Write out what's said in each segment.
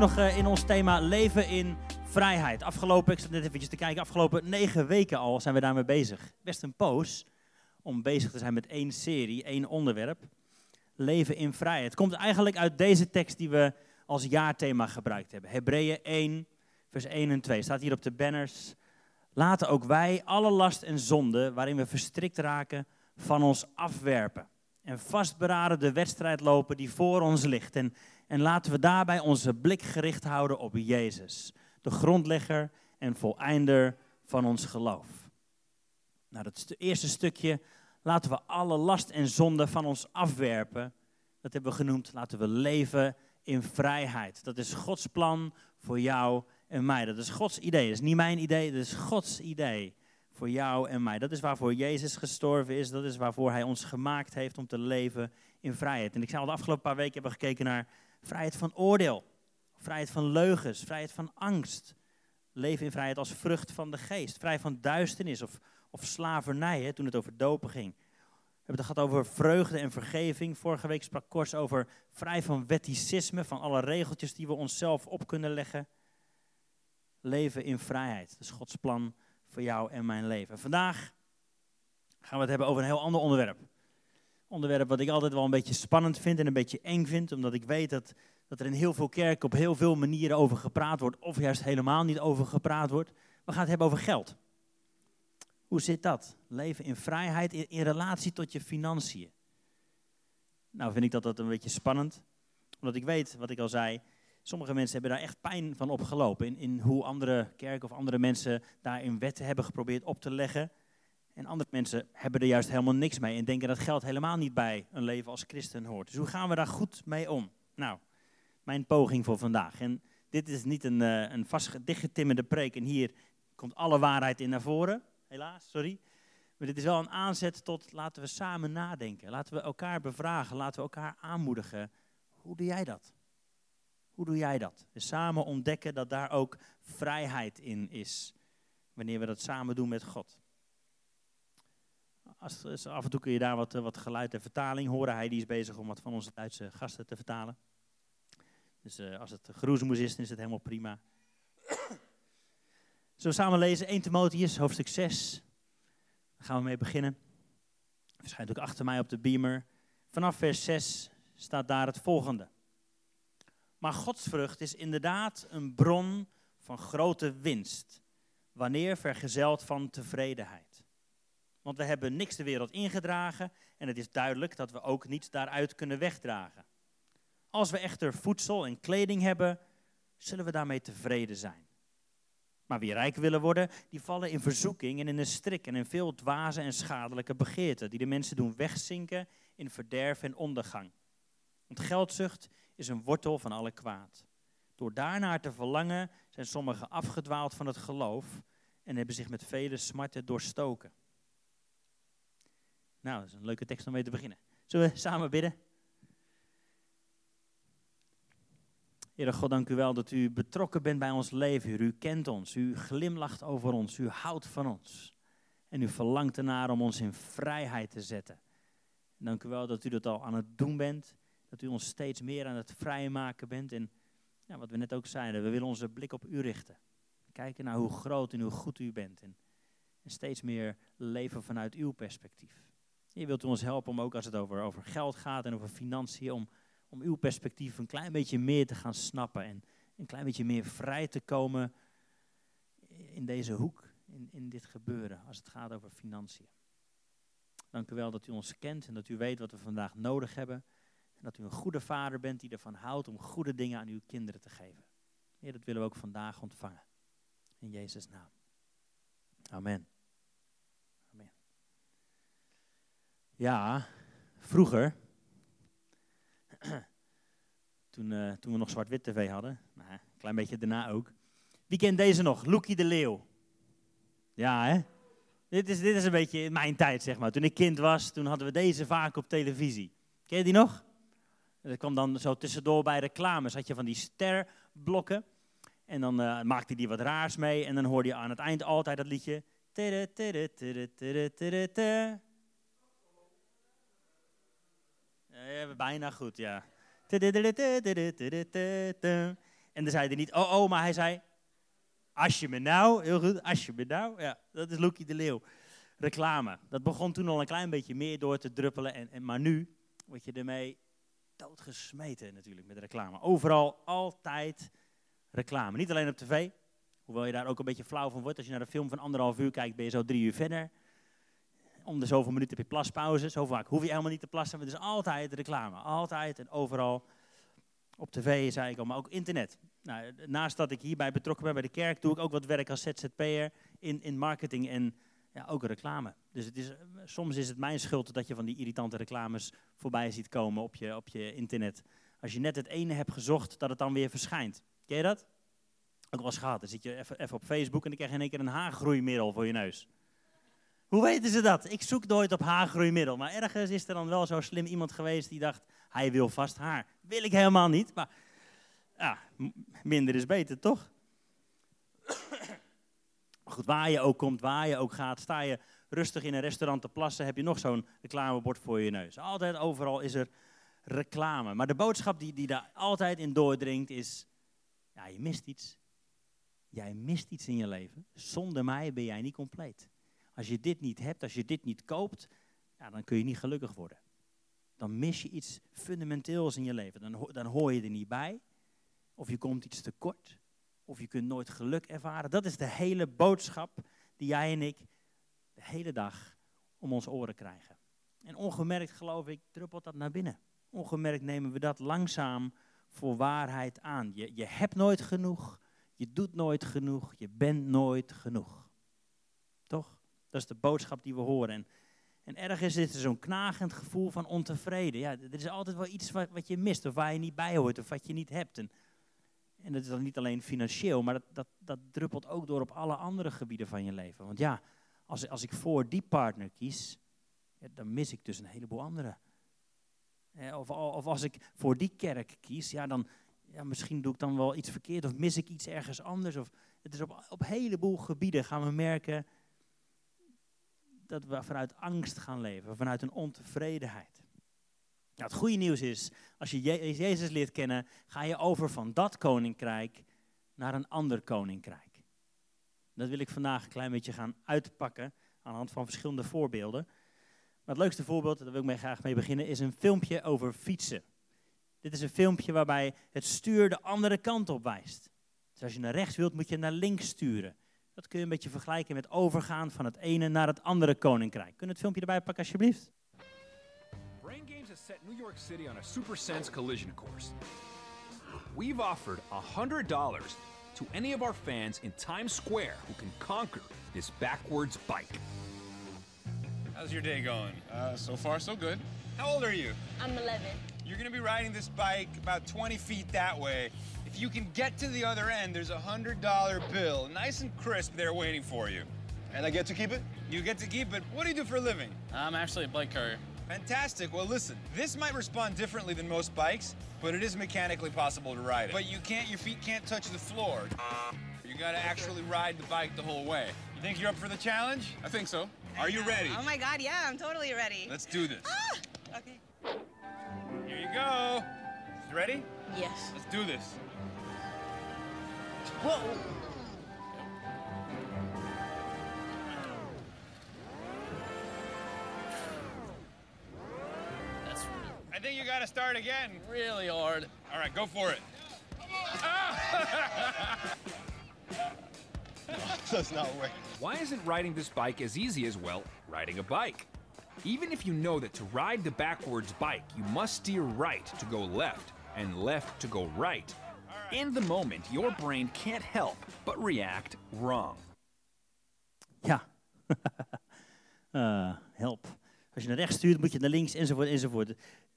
nog eh, in ons thema leven in vrijheid. Afgelopen, ik zat net eventjes te kijken, afgelopen negen weken al zijn we daarmee bezig. Best een poos om bezig te zijn met één serie, één onderwerp. Leven in vrijheid. Komt eigenlijk uit deze tekst die we als jaarthema gebruikt hebben. Hebreeën 1, vers 1 en 2. Staat hier op de banners. Laten ook wij alle last en zonde waarin we verstrikt raken van ons afwerpen. En vastberaden de wedstrijd lopen die voor ons ligt. En, en laten we daarbij onze blik gericht houden op Jezus. De grondlegger en voleinder van ons geloof. Nou, dat eerste stukje, laten we alle last en zonde van ons afwerpen. Dat hebben we genoemd, laten we leven in vrijheid. Dat is Gods plan voor jou en mij. Dat is Gods idee. Dat is niet mijn idee, dat is Gods idee voor jou en mij. Dat is waarvoor Jezus gestorven is. Dat is waarvoor Hij ons gemaakt heeft om te leven in vrijheid. En ik zei al de afgelopen paar weken hebben gekeken naar vrijheid van oordeel, vrijheid van leugens, vrijheid van angst. Leven in vrijheid als vrucht van de geest. Vrij van duisternis of, of slavernij, hè, toen het over dopen ging. We hebben het gehad over vreugde en vergeving. Vorige week sprak Kors over vrij van wetticisme, van alle regeltjes die we onszelf op kunnen leggen. Leven in vrijheid. Dat is Gods plan voor jou en mijn leven. Vandaag gaan we het hebben over een heel ander onderwerp. Onderwerp wat ik altijd wel een beetje spannend vind en een beetje eng vind, omdat ik weet dat, dat er in heel veel kerken op heel veel manieren over gepraat wordt, of juist helemaal niet over gepraat wordt. We gaan het hebben over geld. Hoe zit dat? Leven in vrijheid in, in relatie tot je financiën. Nou vind ik dat, dat een beetje spannend, omdat ik weet, wat ik al zei, Sommige mensen hebben daar echt pijn van opgelopen. In, in hoe andere kerken of andere mensen daarin wetten hebben geprobeerd op te leggen. En andere mensen hebben er juist helemaal niks mee en denken dat geld helemaal niet bij een leven als christen hoort. Dus hoe gaan we daar goed mee om? Nou, mijn poging voor vandaag. En dit is niet een, uh, een vast dichtgetimmerde preek en hier komt alle waarheid in naar voren. Helaas, sorry. Maar dit is wel een aanzet tot laten we samen nadenken. Laten we elkaar bevragen, laten we elkaar aanmoedigen. Hoe doe jij dat? Hoe doe jij dat? Dus samen ontdekken dat daar ook vrijheid in is. Wanneer we dat samen doen met God. Als, af en toe kun je daar wat, wat geluid en vertaling horen. Hij die is bezig om wat van onze Duitse gasten te vertalen. Dus uh, als het groezemoes is, dan is het helemaal prima. Zo samen lezen 1 Timotheus, hoofdstuk 6. Daar gaan we mee beginnen. Verschijnt ook achter mij op de beamer. Vanaf vers 6 staat daar het volgende. Maar godsvrucht is inderdaad een bron van grote winst, wanneer vergezeld van tevredenheid. Want we hebben niks de wereld ingedragen en het is duidelijk dat we ook niets daaruit kunnen wegdragen. Als we echter voedsel en kleding hebben, zullen we daarmee tevreden zijn. Maar wie rijk willen worden, die vallen in verzoeking en in een strik en in veel dwaze en schadelijke begeerten, die de mensen doen wegzinken in verderf en ondergang. Want geldzucht is een wortel van alle kwaad. Door daarnaar te verlangen zijn sommigen afgedwaald van het geloof en hebben zich met vele smarten doorstoken. Nou, dat is een leuke tekst om mee te beginnen. Zullen we samen bidden? Heere God, dank u wel dat u betrokken bent bij ons leven. U kent ons, u glimlacht over ons, u houdt van ons. En u verlangt ernaar om ons in vrijheid te zetten. dank u wel dat u dat al aan het doen bent dat u ons steeds meer aan het vrijmaken bent. En ja, wat we net ook zeiden, we willen onze blik op u richten. Kijken naar hoe groot en hoe goed u bent. En, en steeds meer leven vanuit uw perspectief. Je wilt u ons helpen om ook als het over, over geld gaat en over financiën, om, om uw perspectief een klein beetje meer te gaan snappen. En een klein beetje meer vrij te komen in deze hoek, in, in dit gebeuren, als het gaat over financiën. Dank u wel dat u ons kent en dat u weet wat we vandaag nodig hebben. En dat u een goede vader bent die ervan houdt om goede dingen aan uw kinderen te geven. Dat willen we ook vandaag ontvangen. In Jezus' naam. Amen. Ja, vroeger, toen, uh, toen we nog zwart-wit tv hadden, nou, een klein beetje daarna ook. Wie kent deze nog? Loekie de Leeuw. Ja, hè? Dit is, dit is een beetje mijn tijd, zeg maar. Toen ik kind was, toen hadden we deze vaak op televisie. Ken je die nog? Dat kwam dan zo tussendoor bij reclames. Had je van die sterblokken. En dan uh, maakte die wat raars mee. En dan hoorde je aan het eind altijd dat liedje. Ja, bijna goed, ja. En dan zei hij niet, oh, oh, maar hij zei, als je me nou, heel goed, als je me nou. Ja, dat is Loekie de Leeuw. Reclame. Dat begon toen al een klein beetje meer door te druppelen. En, en, maar nu word je ermee doodgesmeten natuurlijk met reclame. Overal, altijd reclame. Niet alleen op tv, hoewel je daar ook een beetje flauw van wordt. Als je naar een film van anderhalf uur kijkt, ben je zo drie uur verder. Om de zoveel minuten heb je plaspauze. Zo vaak hoef je helemaal niet te plassen. Maar het is altijd reclame. Altijd en overal. Op tv, zei ik al, maar ook internet. Nou, naast dat ik hierbij betrokken ben bij de kerk, doe ik ook wat werk als ZZP'er in, in marketing en ja, ook reclame. Dus het is, soms is het mijn schuld dat je van die irritante reclames voorbij ziet komen op je, op je internet. Als je net het ene hebt gezocht, dat het dan weer verschijnt. Ken je dat? Ook wel eens gehad. Dan zit je even, even op Facebook en dan krijg je in één keer een haargroeimiddel voor je neus. Hoe weten ze dat? Ik zoek nooit op haargroeimiddel. Maar ergens is er dan wel zo slim iemand geweest die dacht, hij wil vast haar. Wil ik helemaal niet, maar ja, minder is beter, toch? Goed, waar je ook komt, waar je ook gaat, sta je rustig in een restaurant te plassen, heb je nog zo'n reclamebord voor je neus. Altijd overal is er reclame. Maar de boodschap die, die daar altijd in doordringt is, ja, je mist iets. Jij mist iets in je leven. Zonder mij ben jij niet compleet. Als je dit niet hebt, als je dit niet koopt, ja, dan kun je niet gelukkig worden. Dan mis je iets fundamenteels in je leven. Dan, dan hoor je er niet bij. Of je komt iets tekort. Of je kunt nooit geluk ervaren. Dat is de hele boodschap die jij en ik de hele dag om ons oren krijgen. En ongemerkt, geloof ik, druppelt dat naar binnen. Ongemerkt nemen we dat langzaam voor waarheid aan. Je, je hebt nooit genoeg, je doet nooit genoeg, je bent nooit genoeg. Toch? Dat is de boodschap die we horen. En, en ergens is er zo'n knagend gevoel van ontevreden. Ja, er is altijd wel iets wat, wat je mist, of waar je niet bij hoort, of wat je niet hebt. En, en dat is dan niet alleen financieel, maar dat, dat, dat druppelt ook door op alle andere gebieden van je leven. Want ja, als, als ik voor die partner kies, dan mis ik dus een heleboel andere. Of, of als ik voor die kerk kies, ja, dan ja, misschien doe ik dan wel iets verkeerd of mis ik iets ergens anders. Of, het is op, op een heleboel gebieden gaan we merken dat we vanuit angst gaan leven, vanuit een ontevredenheid. Nou, het goede nieuws is, als je Jezus leert kennen, ga je over van dat koninkrijk naar een ander koninkrijk. Dat wil ik vandaag een klein beetje gaan uitpakken aan de hand van verschillende voorbeelden. Maar het leukste voorbeeld, daar wil ik mee graag mee beginnen, is een filmpje over fietsen. Dit is een filmpje waarbij het stuur de andere kant op wijst. Dus als je naar rechts wilt, moet je naar links sturen. Dat kun je een beetje vergelijken met overgaan van het ene naar het andere koninkrijk. Kun je het filmpje erbij pakken alsjeblieft? Brain Games has set New York City on a Super Sense collision course. We've offered $100 to any of our fans in Times Square who can conquer this backwards bike. How's your day going? Uh, so far, so good. How old are you? I'm 11. You're gonna be riding this bike about 20 feet that way. If you can get to the other end, there's a $100 bill, nice and crisp there waiting for you. And I get to keep it? You get to keep it. What do you do for a living? I'm actually a bike courier. Fantastic. Well, listen, this might respond differently than most bikes, but it is mechanically possible to ride it. But you can't, your feet can't touch the floor. You gotta actually ride the bike the whole way. You think you're up for the challenge? I think so. Are you ready? Oh my god, yeah, I'm totally ready. Let's do this. Ah! Okay. Here you go. You ready? Yes. Let's do this. Whoa! That's I think you gotta start again. really hard. All right, go for it. Does not work. Why isn't riding this bike as easy as, well, riding a bike? Even if you know that to ride the backwards bike, you must steer right to go left and left to go right. In the moment, your brain can't help but react wrong. Ja. Eh, help. Als je naar rechts stuurt, moet je naar links, enzovoort, enzovoort.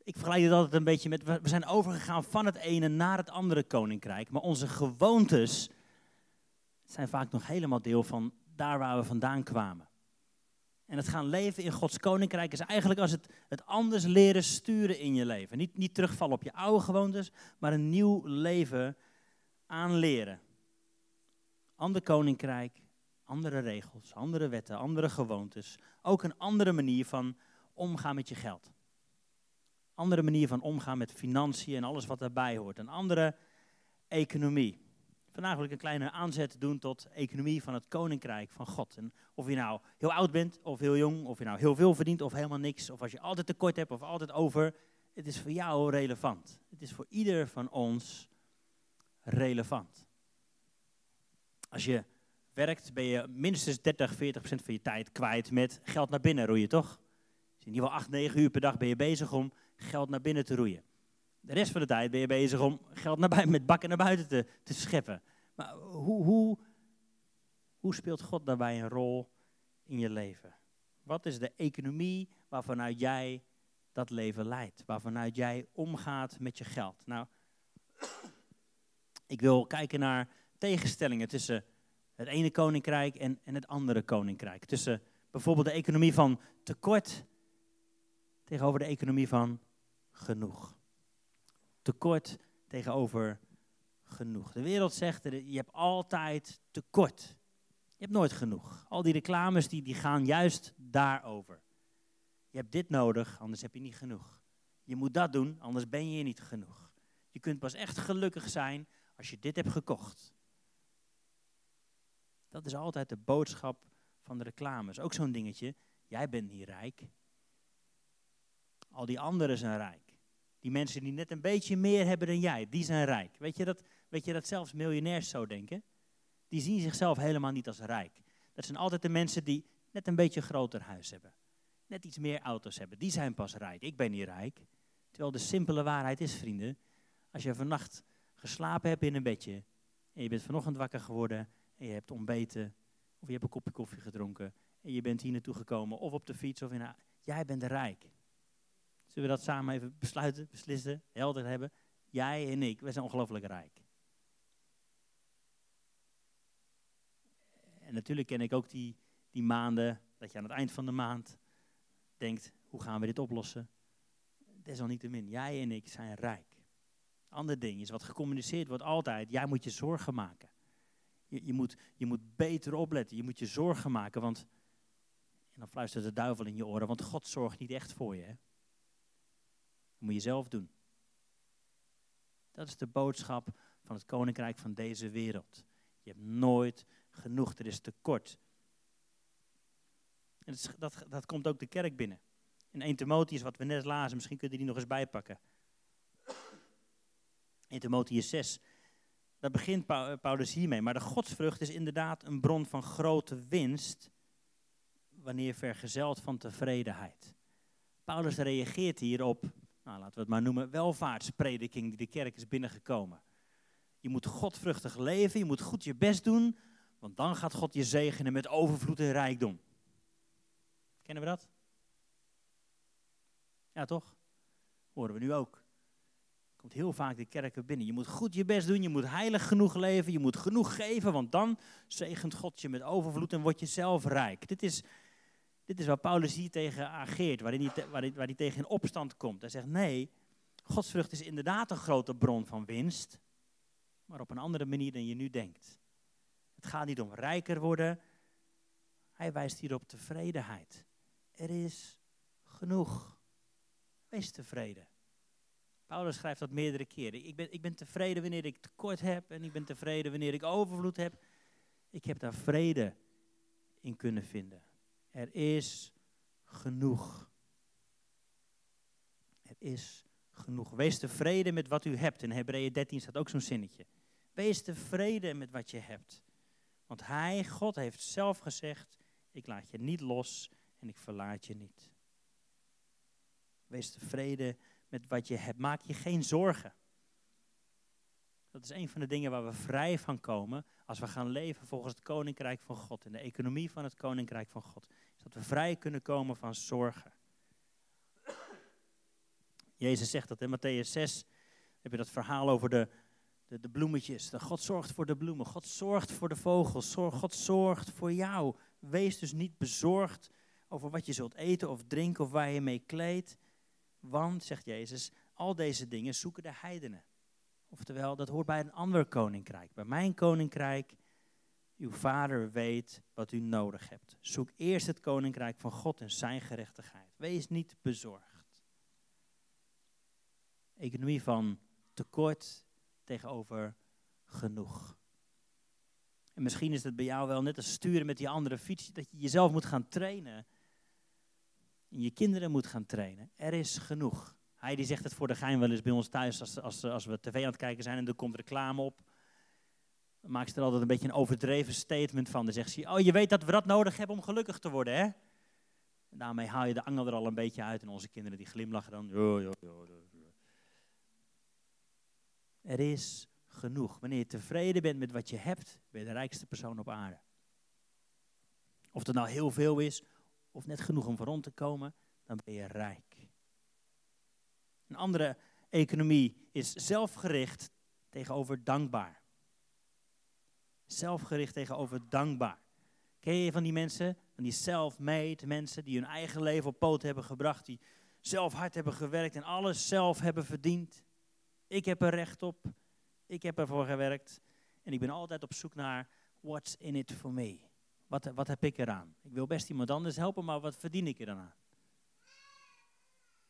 Ik vergelijk het altijd een beetje met, we zijn overgegaan van het ene naar het andere koninkrijk. Maar onze gewoontes zijn vaak nog helemaal deel van daar waar we vandaan kwamen. En het gaan leven in Gods koninkrijk is eigenlijk als het, het anders leren sturen in je leven. Niet, niet terugvallen op je oude gewoontes, maar een nieuw leven aanleren. Ander koninkrijk, andere regels, andere wetten, andere gewoontes. Ook een andere manier van omgaan met je geld. Andere manier van omgaan met financiën en alles wat daarbij hoort. Een andere economie. Vandaag wil ik een kleine aanzet doen tot economie van het koninkrijk van God. En of je nou heel oud bent of heel jong, of je nou heel veel verdient of helemaal niks, of als je altijd tekort hebt of altijd over, het is voor jou relevant. Het is voor ieder van ons relevant. Als je werkt, ben je minstens 30, 40 procent van je tijd kwijt met geld naar binnen roeien, toch? Dus in ieder geval 8, 9 uur per dag ben je bezig om geld naar binnen te roeien. De rest van de tijd ben je bezig om geld naar buiten, met bakken naar buiten te, scheppen. Maar hoe, hoe, hoe speelt God daarbij een rol in je leven? Wat is de economie waarvanuit jij dat leven leidt? Waarvanuit jij omgaat met je geld? Nou, ik wil kijken naar tegenstellingen tussen het ene koninkrijk en, en het andere koninkrijk. Tussen bijvoorbeeld de economie van tekort tegenover de economie van genoeg. Tekort tegenover genoeg. De wereld zegt, je hebt altijd tekort. Je hebt nooit genoeg. Al die reclames die, die gaan juist daarover. Je hebt dit nodig, anders heb je niet genoeg. Je moet dat doen, anders ben je niet genoeg. Je kunt pas echt gelukkig zijn als je dit hebt gekocht. Dat is altijd de boodschap van de reclames. Ook zo'n dingetje. Jij bent niet rijk. Al die anderen zijn rijk. Die mensen die net een beetje meer hebben dan jij, die zijn rijk. Weet je dat, weet je dat zelfs miljonairs zo denken? Die zien zichzelf helemaal niet als rijk. Dat zijn altijd de mensen die net een beetje groter huis hebben. Net iets meer auto's hebben. Die zijn pas rijk. Ik ben niet rijk. Terwijl de simpele waarheid is, vrienden. Als je vannacht geslapen hebt in een bedje. En je bent vanochtend wakker geworden. En je hebt ontbeten. Of je hebt een kopje koffie gedronken. En je bent hier naartoe gekomen. Of op de fiets. Of in Jij bent rijk. Zullen we dat samen even besluiten, beslissen, helder hebben? Jij en ik, wij zijn ongelooflijk rijk. En natuurlijk ken ik ook die, die maanden dat je aan het eind van de maand denkt, hoe gaan we dit oplossen? Desalniettemin, jij en ik zijn rijk. Ander ding is wat gecommuniceerd wordt altijd, jij moet je zorgen maken. Je, je, moet, je moet beter opletten, je moet je zorgen maken, want, en dan fluistert de duivel in je oren, want God zorgt niet echt voor je. Hè? Moet je zelf doen. Dat is de boodschap van het koninkrijk van deze wereld. Je hebt nooit genoeg, er is tekort. En dat, dat, komt ook de kerk binnen. In 1 Timotheus, wat we net lazen, misschien kunt u die nog eens bijpakken. 1 Timotheus 6, daar begint Paulus hiermee. Maar de godsvrucht is inderdaad een bron van grote winst, wanneer vergezeld van tevredenheid. Paulus reageert hierop nou, laten we het maar noemen, welvaartsprediking die de kerk is binnengekomen. Je moet godvruchtig leven, je moet goed je best doen, want dan gaat God je zegenen met overvloed en rijkdom. Kennen we dat? Ja, toch? Horen we nu ook. Komt heel vaak de kerken binnen. Je moet goed je best doen, je moet heilig genoeg leven, je moet genoeg geven, want dan zegent God je met overvloed en word je zelf rijk. Dit is dit is waar Paulus hier tegen ageert, waar hij, waar, hij, waar hij tegen in opstand komt. Hij zegt, nee, godsvrucht is inderdaad een grote bron van winst, maar op een andere manier dan je nu denkt. Het gaat niet om rijker worden, hij wijst hier op tevredenheid. Er is genoeg. Wees tevreden. Paulus schrijft dat meerdere keren. Ik ben, ik ben tevreden wanneer ik tekort heb en ik ben tevreden wanneer ik overvloed heb. Ik heb daar vrede in kunnen vinden. Er is genoeg. Er is genoeg. Wees tevreden met wat u hebt. In Hebreeën 13 staat ook zo'n zinnetje. Wees tevreden met wat je hebt. Want Hij, God, heeft zelf gezegd: Ik laat je niet los en ik verlaat je niet. Wees tevreden met wat je hebt. Maak je geen zorgen. Dat is een van de dingen waar we vrij van komen als we gaan leven volgens het koninkrijk van God en de economie van het koninkrijk van God. Is dat we vrij kunnen komen van zorgen. Jezus zegt dat in Matthäus 6 heb je dat verhaal over de, de, de bloemetjes. Dat God zorgt voor de bloemen, God zorgt voor de vogels, God zorgt voor jou. Wees dus niet bezorgd over wat je zult eten of drinken of waar je mee kleedt. Want, zegt Jezus, al deze dingen zoeken de heidenen. Oftewel, dat hoort bij een ander koninkrijk. Bij mijn koninkrijk, uw vader weet wat u nodig hebt. Zoek eerst het koninkrijk van God en zijn gerechtigheid. Wees niet bezorgd. Economie van tekort tegenover genoeg. En misschien is het bij jou wel net als sturen met die andere fiets, dat je jezelf moet gaan trainen. En je kinderen moet gaan trainen. Er is genoeg. Hij die zegt het voor de gein wel eens bij ons thuis als, als, als we tv aan het kijken zijn en er komt reclame op. Dan maakt ze er altijd een beetje een overdreven statement van. Dan zegt ze, oh je weet dat we dat nodig hebben om gelukkig te worden hè. En daarmee haal je de angel er al een beetje uit en onze kinderen die glimlachen dan. Jo, jo, jo, er is genoeg. Wanneer je tevreden bent met wat je hebt, ben je de rijkste persoon op aarde. Of het nou heel veel is, of net genoeg om voor rond te komen, dan ben je rijk. Een andere economie is zelfgericht tegenover dankbaar. Zelfgericht tegenover dankbaar. Ken je van die mensen, van die self-made mensen die hun eigen leven op poot hebben gebracht, die zelf hard hebben gewerkt en alles zelf hebben verdiend? Ik heb er recht op. Ik heb ervoor gewerkt. En ik ben altijd op zoek naar what's in it for me. Wat, wat heb ik eraan? Ik wil best iemand anders helpen, maar wat verdien ik er dan aan?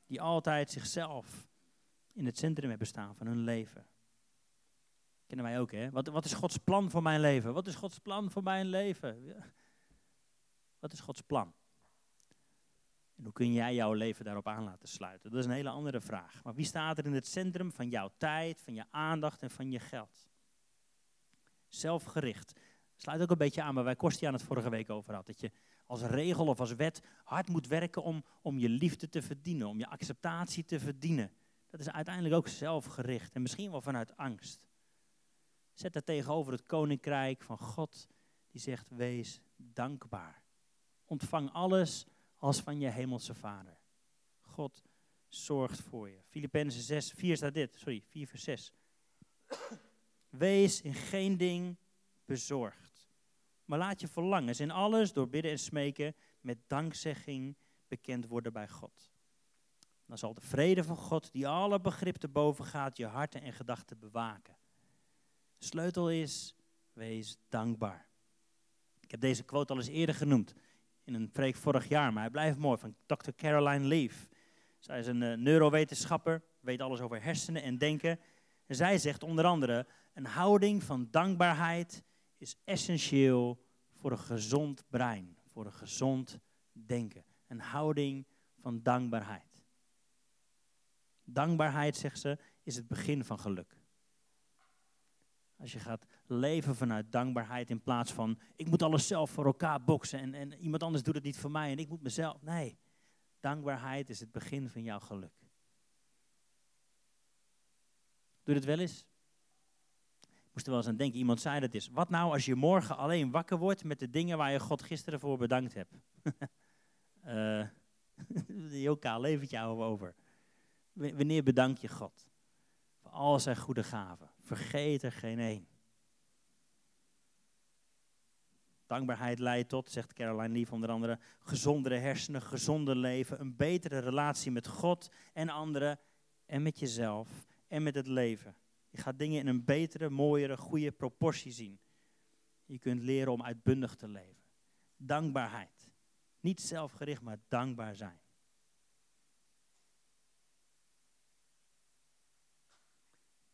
Die altijd zichzelf in het centrum hebben staan van hun leven. Kennen wij ook, hè? Wat, wat is Gods plan voor mijn leven? Wat is Gods plan voor mijn leven? Wat is Gods plan? En hoe kun jij jouw leven daarop aan laten sluiten? Dat is een hele andere vraag. Maar wie staat er in het centrum van jouw tijd, van je aandacht en van je geld? Zelfgericht. Sluit ook een beetje aan waar wij aan het vorige week over had. Dat je als regel of als wet hard moet werken om, om je liefde te verdienen, om je acceptatie te verdienen. Dat is uiteindelijk ook zelfgericht en misschien wel vanuit angst. Zet dat tegenover het koninkrijk van God, die zegt: wees dankbaar. Ontvang alles als van je hemelse vader. God zorgt voor je. Filippenzen 6, 4 staat dit, sorry, 4 vers 6. Wees in geen ding bezorgd. Maar laat je verlangens in alles door bidden en smeken met dankzegging bekend worden bij God. Dan zal de vrede van God, die alle begrip te boven gaat, je harten en gedachten bewaken. Sleutel is, wees dankbaar. Ik heb deze quote al eens eerder genoemd in een preek vorig jaar, maar hij blijft mooi, van Dr. Caroline Leaf. Zij is een uh, neurowetenschapper, weet alles over hersenen en denken. En zij zegt onder andere, een houding van dankbaarheid is essentieel voor een gezond brein, voor een gezond denken. Een houding van dankbaarheid. Dankbaarheid, zegt ze, is het begin van geluk. Als je gaat leven vanuit dankbaarheid in plaats van ik moet alles zelf voor elkaar boksen en, en iemand anders doet het niet voor mij en ik moet mezelf. Nee, dankbaarheid is het begin van jouw geluk. Doe het wel eens? Moest er wel eens aan denken, iemand zei dat is. Wat nou als je morgen alleen wakker wordt met de dingen waar je God gisteren voor bedankt hebt? uh, heel kaal leventje over. Wanneer bedank je God? Voor al zijn goede gaven. Vergeet er geen één. Dankbaarheid leidt tot, zegt Caroline Leaf onder andere, gezondere hersenen, gezonder leven, een betere relatie met God en anderen en met jezelf en met het leven. Je gaat dingen in een betere, mooiere, goede proportie zien. Je kunt leren om uitbundig te leven. Dankbaarheid. Niet zelfgericht, maar dankbaar zijn.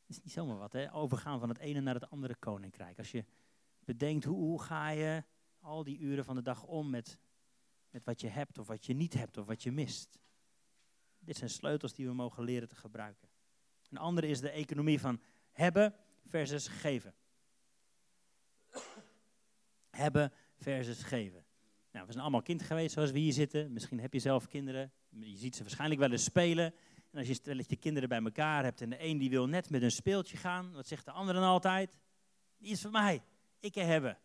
Het is niet zomaar wat, hè? overgaan van het ene naar het andere koninkrijk. Als je bedenkt hoe, hoe ga je al die uren van de dag om met, met wat je hebt of wat je niet hebt of wat je mist. Dit zijn sleutels die we mogen leren te gebruiken. Een andere is de economie van hebben versus geven. hebben versus geven. Nou, we zijn allemaal kind geweest zoals we hier zitten. Misschien heb je zelf kinderen. Je ziet ze waarschijnlijk wel eens spelen. En als je stelletje kinderen bij elkaar hebt en de een die wil net met een speeltje gaan, wat zegt de ander dan altijd? Die is voor mij. Ik kan hebben.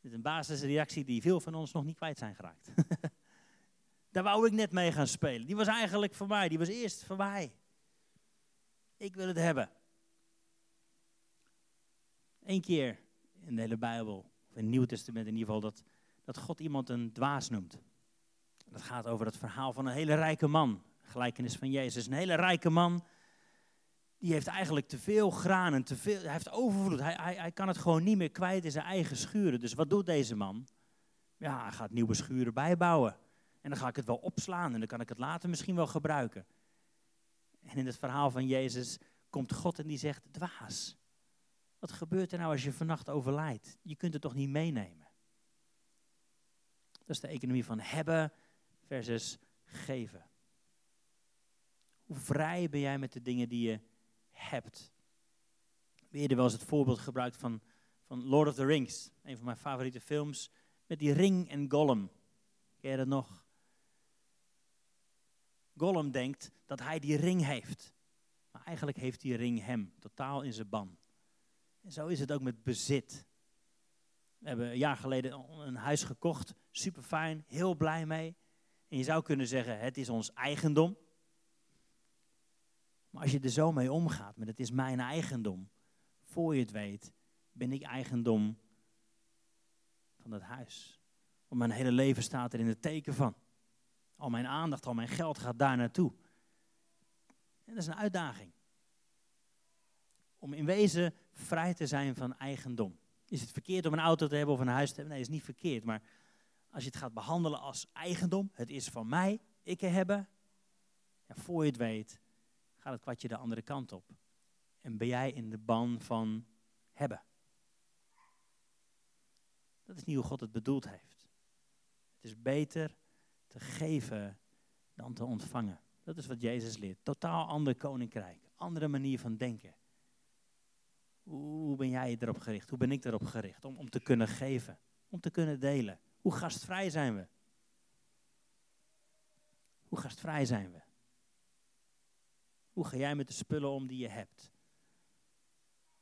Dit is een basisreactie die veel van ons nog niet kwijt zijn geraakt. Daar wou ik net mee gaan spelen. Die was eigenlijk voor mij. Die was eerst voor mij. Ik wil het hebben. Eén keer in de hele Bijbel, of in het Nieuw Testament in ieder geval, dat, dat God iemand een dwaas noemt. Dat gaat over het verhaal van een hele rijke man gelijkenis van Jezus. Een hele rijke man, die heeft eigenlijk te veel graan en te veel, hij heeft overvloed. Hij, hij, hij kan het gewoon niet meer kwijt in zijn eigen schuren. Dus wat doet deze man? Ja, hij gaat nieuwe schuren bijbouwen. En dan ga ik het wel opslaan en dan kan ik het later misschien wel gebruiken. En in het verhaal van Jezus komt God en die zegt, dwaas, Wat gebeurt er nou als je vannacht overlijdt? Je kunt het toch niet meenemen? Dat is de economie van hebben versus geven. Hoe vrij ben jij met de dingen die je hebt? Weer er wel eens het voorbeeld gebruikt van, van Lord of the Rings. Een van mijn favoriete films. Met die ring en Gollum. Ken je dat nog? Gollum denkt dat hij die ring heeft. Maar eigenlijk heeft die ring hem. Totaal in zijn ban. En zo is het ook met bezit. We hebben een jaar geleden een huis gekocht. Super fijn. Heel blij mee. En je zou kunnen zeggen, het is ons eigendom. Maar als je er zo mee omgaat, met het is mijn eigendom, voor je het weet, ben ik eigendom van dat huis. Want mijn hele leven staat er in het teken van. Al mijn aandacht, al mijn geld gaat daar naartoe. En dat is een uitdaging. Om in wezen vrij te zijn van eigendom. Is het verkeerd om een auto te hebben of een huis te hebben? Nee, is niet verkeerd. Maar als je het gaat behandelen als eigendom, het is van mij, ik hebben. Ja, voor je het weet, gaat het kwartje de andere kant op. En ben jij in de ban van hebben. Dat is niet hoe God het bedoeld heeft. Het is beter te geven dan te ontvangen. Dat is wat Jezus leert. Totaal ander koninkrijk. Andere manier van denken. Hoe ben jij erop gericht? Hoe ben ik erop gericht? Om, om te kunnen geven. Om te kunnen delen. Hoe gastvrij zijn we? Hoe gastvrij zijn we? Hoe ga jij met de spullen om die je hebt?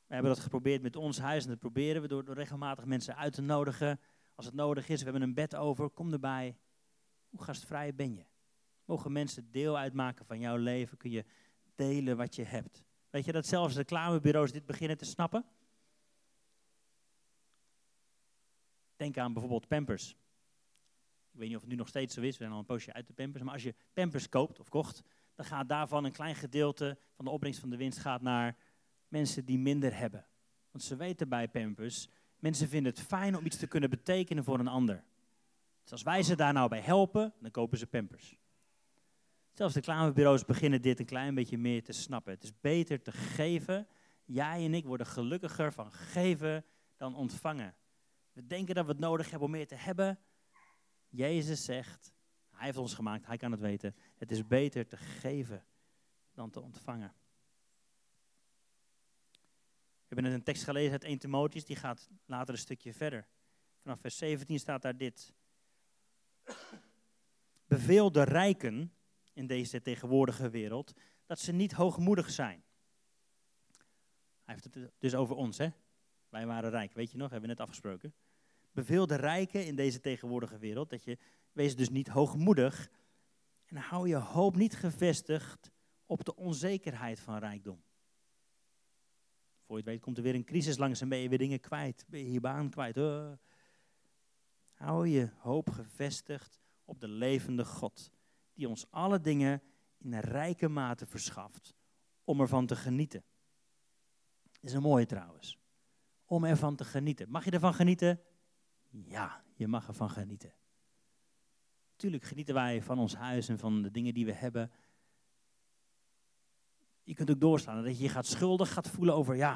We hebben dat geprobeerd met ons huis en dat proberen we door, door regelmatig mensen uit te nodigen. Als het nodig is, we hebben een bed over, kom erbij. Hoe gastvrij ben je? Mogen mensen deel uitmaken van jouw leven? Kun je delen wat je hebt? Weet je dat zelfs reclamebureaus dit beginnen te snappen? Denk aan bijvoorbeeld Pampers. Ik weet niet of het nu nog steeds zo is, we zijn al een poosje uit de Pampers. Maar als je Pampers koopt of kocht, dan gaat daarvan een klein gedeelte van de opbrengst van de winst gaat naar mensen die minder hebben. Want ze weten bij Pampers, mensen vinden het fijn om iets te kunnen betekenen voor een ander. Dus als wij ze daar nou bij helpen, dan kopen ze Pampers. Zelfs de reclamebureaus beginnen dit een klein beetje meer te snappen. Het is beter te geven. Jij en ik worden gelukkiger van geven dan ontvangen. We denken dat we het nodig hebben om meer te hebben. Jezus zegt, hij heeft ons gemaakt, hij kan het weten. Het is beter te geven dan te ontvangen. We hebben net een tekst gelezen uit 1 Timotheus, die gaat later een stukje verder. Vanaf vers 17 staat daar dit. Beveel de rijken in deze tegenwoordige wereld dat ze niet hoogmoedig zijn. Hij heeft het dus over ons, hè? Wij waren rijk, weet je nog, hebben we net afgesproken. Beveel de rijken in deze tegenwoordige wereld dat je, wees dus niet hoogmoedig en hou je hoop niet gevestigd op de onzekerheid van rijkdom. Voor je het weet komt er weer een crisis langs en ben je weer dingen kwijt. Ben je je baan kwijt. Uh. Hou je hoop gevestigd op de levende God. Die ons alle dingen in rijke mate verschaft. Om ervan te genieten. Is een mooie trouwens. Om ervan te genieten. Mag je ervan genieten? Ja, je mag ervan genieten. Tuurlijk genieten wij van ons huis en van de dingen die we hebben. Je kunt ook doorslaan dat je je gaat schuldig gaat voelen over, ja,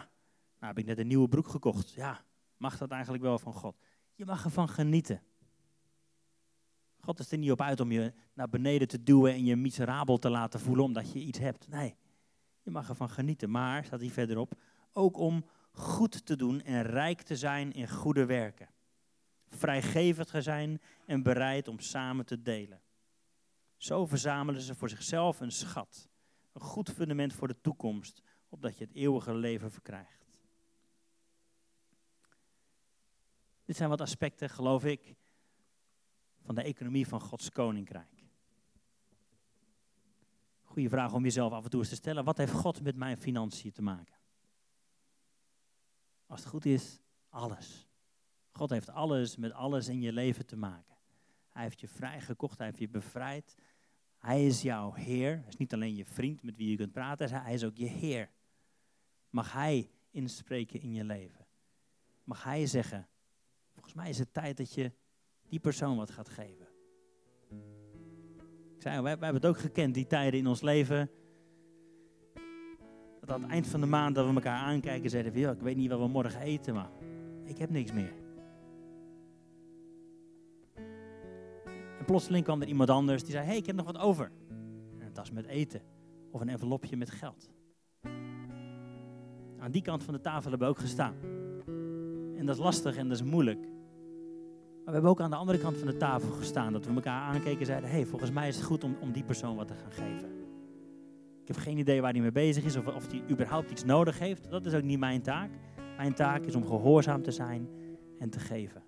nou heb ik net een nieuwe broek gekocht. Ja, mag dat eigenlijk wel van God? Je mag ervan genieten. God is er niet op uit om je naar beneden te duwen en je miserabel te laten voelen omdat je iets hebt. Nee, je mag ervan genieten. Maar, staat hier verderop, ook om goed te doen en rijk te zijn in goede werken. Vrijgevig te zijn en bereid om samen te delen. Zo verzamelen ze voor zichzelf een schat. Een goed fundament voor de toekomst, opdat je het eeuwige leven verkrijgt. Dit zijn wat aspecten, geloof ik, van de economie van Gods koninkrijk. Goeie vraag om jezelf af en toe eens te stellen. Wat heeft God met mijn financiën te maken? Als het goed is, alles. God heeft alles met alles in je leven te maken. Hij heeft je vrijgekocht, hij heeft je bevrijd. Hij is jouw Heer. Hij is niet alleen je vriend met wie je kunt praten, hij is ook je Heer. Mag Hij inspreken in je leven? Mag Hij zeggen, volgens mij is het tijd dat je die persoon wat gaat geven. Ik zei, wij, hebben het ook gekend, die tijden in ons leven. Dat aan het eind van de maand dat we elkaar aankijken zeiden ja, ik weet niet wat we morgen eten, maar ik heb niks meer. En plotseling kwam er iemand anders die zei, hey, ik heb nog wat over. En een tas met eten of een envelopje met geld. Aan die kant van de tafel hebben we ook gestaan. En dat is lastig en dat is moeilijk. Maar we hebben ook aan de andere kant van de tafel gestaan. Dat we elkaar aankeken en zeiden: hey, volgens mij is het goed om, om die persoon wat te gaan geven. Ik heb geen idee waar hij mee bezig is of, of hij überhaupt iets nodig heeft. Dat is ook niet mijn taak. Mijn taak is om gehoorzaam te zijn en te geven.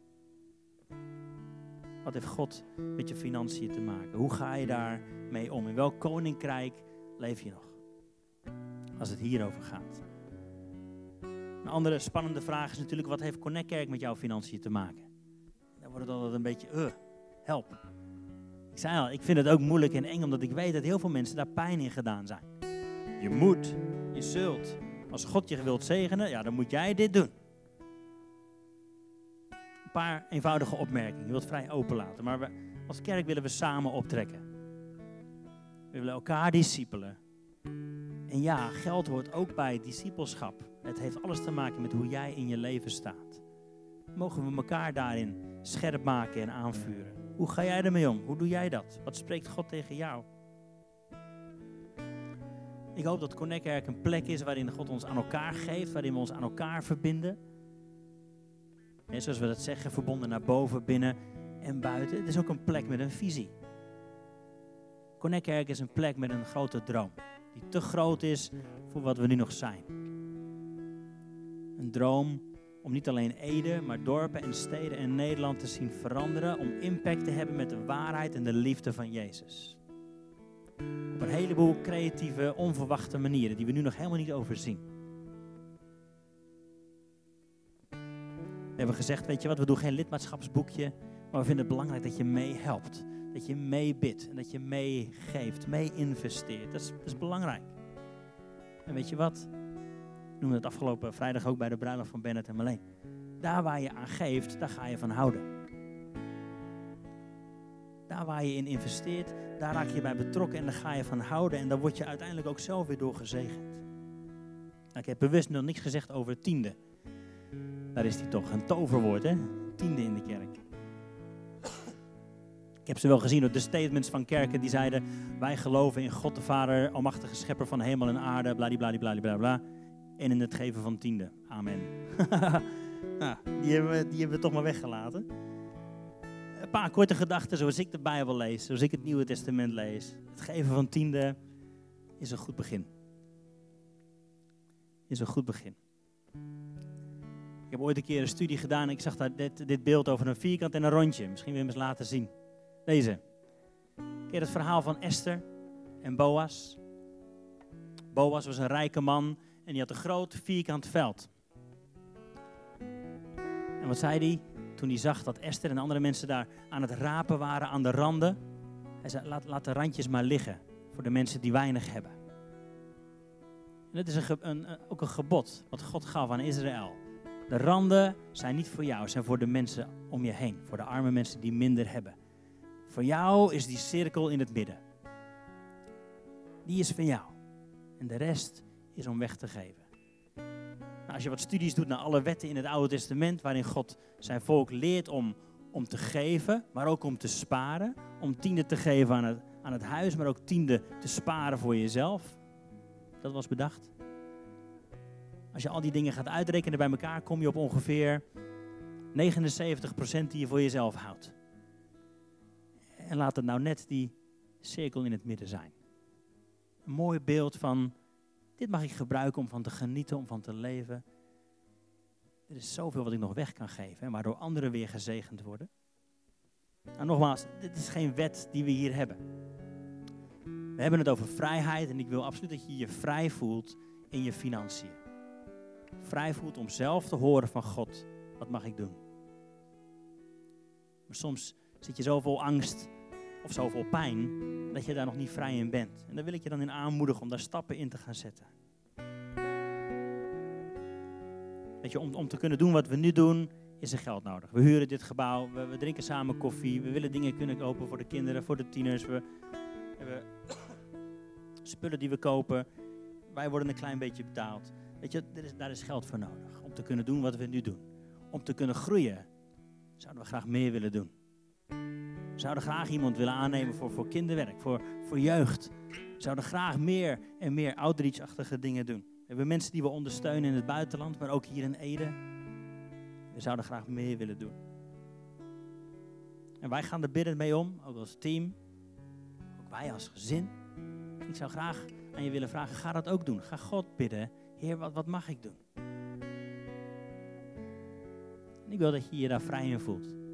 Wat heeft God met je financiën te maken? Hoe ga je daar mee om? In welk koninkrijk leef je nog? Als het hierover gaat. Een andere spannende vraag is natuurlijk: wat heeft Connect Kerk met jouw financiën te maken? Dan wordt het altijd een beetje, uh, help. Ik zei al, ik vind het ook moeilijk en eng, omdat ik weet dat heel veel mensen daar pijn in gedaan zijn. Je moet, je zult. Als God je wilt zegenen, ja, dan moet jij dit doen. Een paar eenvoudige opmerkingen. Je wilt vrij open laten. Maar we, als kerk willen we samen optrekken. We willen elkaar discipelen. En ja, geld hoort ook bij discipelschap. Het heeft alles te maken met hoe jij in je leven staat. Mogen we elkaar daarin scherp maken en aanvuren? Hoe ga jij ermee om? Hoe doe jij dat? Wat spreekt God tegen jou? Ik hoop dat Connect Kerk een plek is waarin God ons aan elkaar geeft, waarin we ons aan elkaar verbinden. En zoals we dat zeggen, verbonden naar boven, binnen en buiten. Het is ook een plek met een visie. Connect Kerk is een plek met een grote droom. Die te groot is voor wat we nu nog zijn. Een droom om niet alleen Ede, maar dorpen en steden en Nederland te zien veranderen. Om impact te hebben met de waarheid en de liefde van Jezus. Op een heleboel creatieve, onverwachte manieren die we nu nog helemaal niet overzien. We hebben gezegd, weet je wat, we doen geen lidmaatschapsboekje, maar we vinden het belangrijk dat je meehelpt. Dat je meebidt en dat je meegeeft, mee investeert. Dat is, is belangrijk. En weet je wat? We noemden het afgelopen vrijdag ook bij de bruiloft van Bennett en Marleen. Daar waar je aan geeft, daar ga je van houden. Daar waar je in investeert, daar raak je bij betrokken en daar ga je van houden. En daar word je uiteindelijk ook zelf weer door gezegend. Nou, ik heb bewust nog niks gezegd over tiende. Daar is die toch, een toverwoord hè, tiende in de kerk. Ik heb ze wel gezien de statements van kerken die zeiden: Wij geloven in God de Vader, Almachtige Schepper van hemel en aarde, bladibladibladibla. Bla, en in het geven van tiende. Amen. nou, die, hebben we, die hebben toch maar weggelaten. Een paar korte gedachten zoals ik de Bijbel lees, zoals ik het Nieuwe Testament lees. Het geven van tiende is een goed begin. Is een goed begin. Ik heb ooit een keer een studie gedaan en ik zag daar dit, dit beeld over een vierkant en een rondje. Misschien wil je hem eens laten zien. Deze. Je het verhaal van Esther en Boas? Boas was een rijke man en die had een groot vierkant veld. En wat zei hij toen hij zag dat Esther en andere mensen daar aan het rapen waren aan de randen? Hij zei, laat, de randjes maar liggen voor de mensen die weinig hebben. En dat is een, een, ook een gebod wat God gaf aan Israël. De randen zijn niet voor jou, zijn voor de mensen om je heen. Voor de arme mensen die minder hebben. Voor jou is die cirkel in het midden. Die is van jou. En de rest is om weg te geven. Nou, als je wat studies doet naar alle wetten in het Oude Testament, waarin God zijn volk leert om, om te geven, maar ook om te sparen. Om tiende te geven aan het, aan het huis, maar ook tiende te sparen voor jezelf. Dat was bedacht. Als je al die dingen gaat uitrekenen bij elkaar, kom je op ongeveer 79% die je voor jezelf houdt. En laat het nou net die cirkel in het midden zijn. Een mooi beeld van, dit mag ik gebruiken om van te genieten, om van te leven. Er is zoveel wat ik nog weg kan geven, waardoor anderen weer gezegend worden. Nou, nogmaals, dit is geen wet die we hier hebben. We hebben het over vrijheid en ik wil absoluut dat je je vrij voelt in je financiën. Vrij voelt om zelf te horen van God, wat mag ik doen? Maar soms zit je zo vol angst of zoveel pijn dat je daar nog niet vrij in bent. En daar wil ik je dan in aanmoedigen om daar stappen in te gaan zetten. Weet je, om, om te kunnen doen wat we nu doen, is er geld nodig. We huren dit gebouw, we, drinken samen koffie, we willen dingen kunnen kopen voor de kinderen, voor de tieners. We hebben spullen die we kopen. Wij worden een klein beetje betaald. Weet je, is, daar is geld voor nodig om te kunnen doen wat we nu doen. Om te kunnen groeien, zouden we graag meer willen doen. Zouden graag iemand willen aannemen voor, voor kinderwerk, voor, voor jeugd. We zouden graag meer en meer outreach-achtige dingen doen. We hebben mensen die we ondersteunen in het buitenland, maar ook hier in Ede. We zouden graag meer willen doen. En wij gaan er biddend mee om, ook als team, ook wij als gezin. Ik zou graag aan je willen vragen, ga dat ook doen. Ga God bidden, Heer, wat, wat mag ik doen? En ik wil dat je je daar vrij in voelt.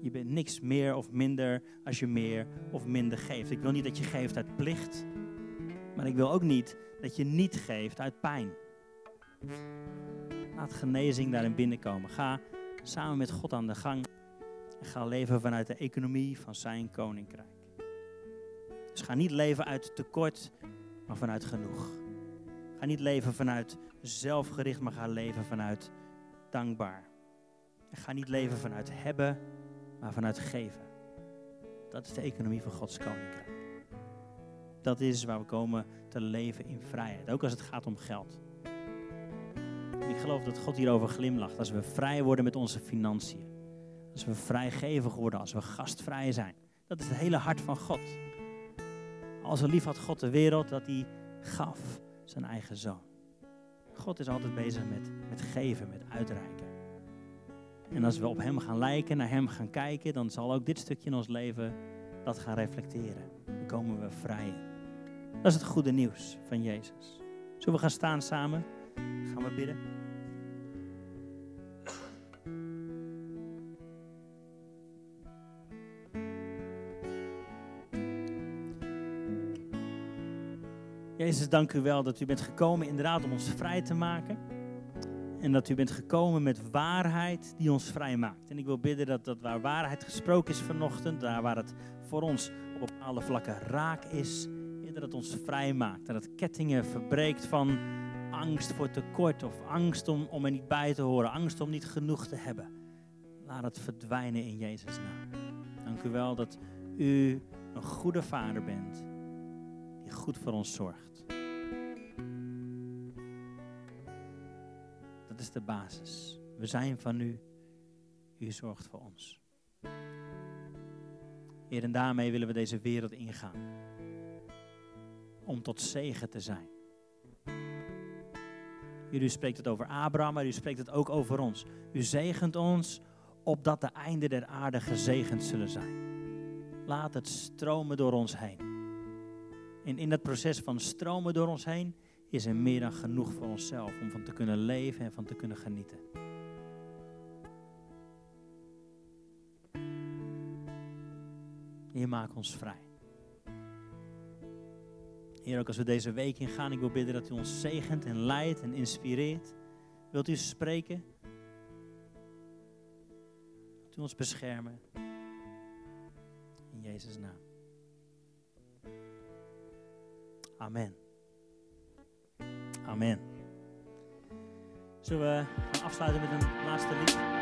Je bent niks meer of minder als je meer of minder geeft. Ik wil niet dat je geeft uit plicht, maar ik wil ook niet dat je niet geeft uit pijn. Laat genezing daarin binnenkomen. Ga samen met God aan de gang en ga leven vanuit de economie van zijn koninkrijk. Dus ga niet leven uit tekort, maar vanuit genoeg. Ga niet leven vanuit zelfgericht, maar ga leven vanuit dankbaar. Ga niet leven vanuit hebben, maar vanuit geven. Dat is de economie van Gods koninkrijk. Dat is waar we komen te leven in vrijheid, ook als het gaat om geld. Ik geloof dat God hierover glimlacht als we vrij worden met onze financiën. Als we vrijgevig worden, als we gastvrij zijn. Dat is het hele hart van God. Als lief had God de wereld, dat hij gaf zijn eigen zoon. God is altijd bezig met, met geven, met uitreiken. En als we op hem gaan lijken, naar hem gaan kijken, dan zal ook dit stukje in ons leven dat gaan reflecteren. Dan komen we vrij. Dat is het goede nieuws van Jezus. Zullen we gaan staan samen? Gaan we bidden? Jezus, dank u wel dat u bent gekomen inderdaad om ons vrij te maken. En dat u bent gekomen met waarheid die ons vrij maakt. En ik wil bidden dat, dat waar waarheid gesproken is vanochtend, daar waar het voor ons op bepaalde vlakken raak is, dat het ons vrij maakt. Dat het kettingen verbreekt van angst voor tekort of angst om, om er niet bij te horen, angst om niet genoeg te hebben. Laat het verdwijnen in Jezus' naam. Dank u wel dat u een goede vader bent die goed voor ons zorgt. De basis. We zijn van u. U zorgt voor ons. Heer, en daarmee willen we deze wereld ingaan. Om tot zegen te zijn. U spreekt het over Abraham, maar u spreekt het ook over ons. U zegent ons opdat de einden der aarde gezegend zullen zijn. Laat het stromen door ons heen. En in dat proces van stromen door ons heen is er meer dan genoeg voor onszelf om van te kunnen leven en van te kunnen genieten. Heer, maak ons vrij. Heer, ook als we deze week ingaan, ik wil bidden dat u ons zegent en leidt en inspireert. Wilt u spreken? Wilt u ons beschermen? In Jezus' naam. Amen. Amen. Zullen we gaan afsluiten met een laatste lied?